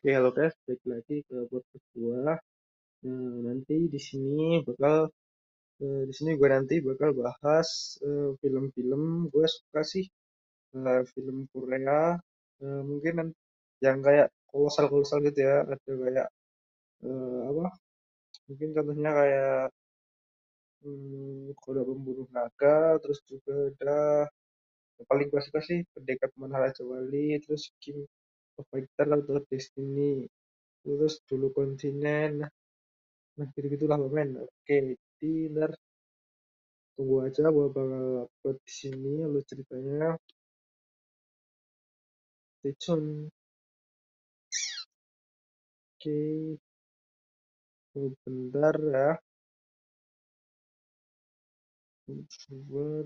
Oke, halo guys, balik lagi ke podcast gua. Nah, nanti di sini bakal eh, di sini gua nanti bakal bahas eh, film-film gua suka sih eh, film Korea eh, mungkin yang kayak kolosal-kolosal gitu ya, ada kayak eh, apa? Mungkin contohnya kayak hmm, Kuda Pembunuh Naga, terus juga ada yang paling gua suka sih Pendekar Maharaja Wali, terus King of Fighter atau Destiny, terus dulu kontinen Nah, gitu-gitulah pemain. Oke, jadi ntar tunggu aja gua bakal upload di sini alur ceritanya. Stay tune. Oke, tunggu bentar ya.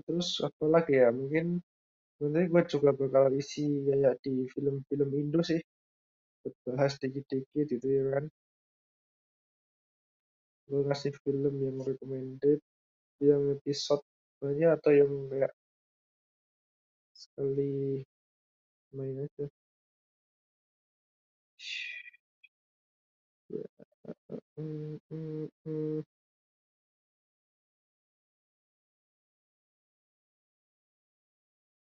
Terus apa lagi ya? Mungkin nanti gua juga bakal isi kayak di film-film Indo sih. Bahas dikit-dikit gitu ya kan. Gua ngasih film yang recommended, yang episode banyak atau yang kayak sekali main aja.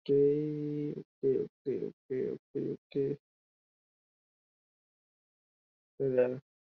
Hmm, hmm, hmm. Oke, oke, oke, oke, oke, oke. Dadah.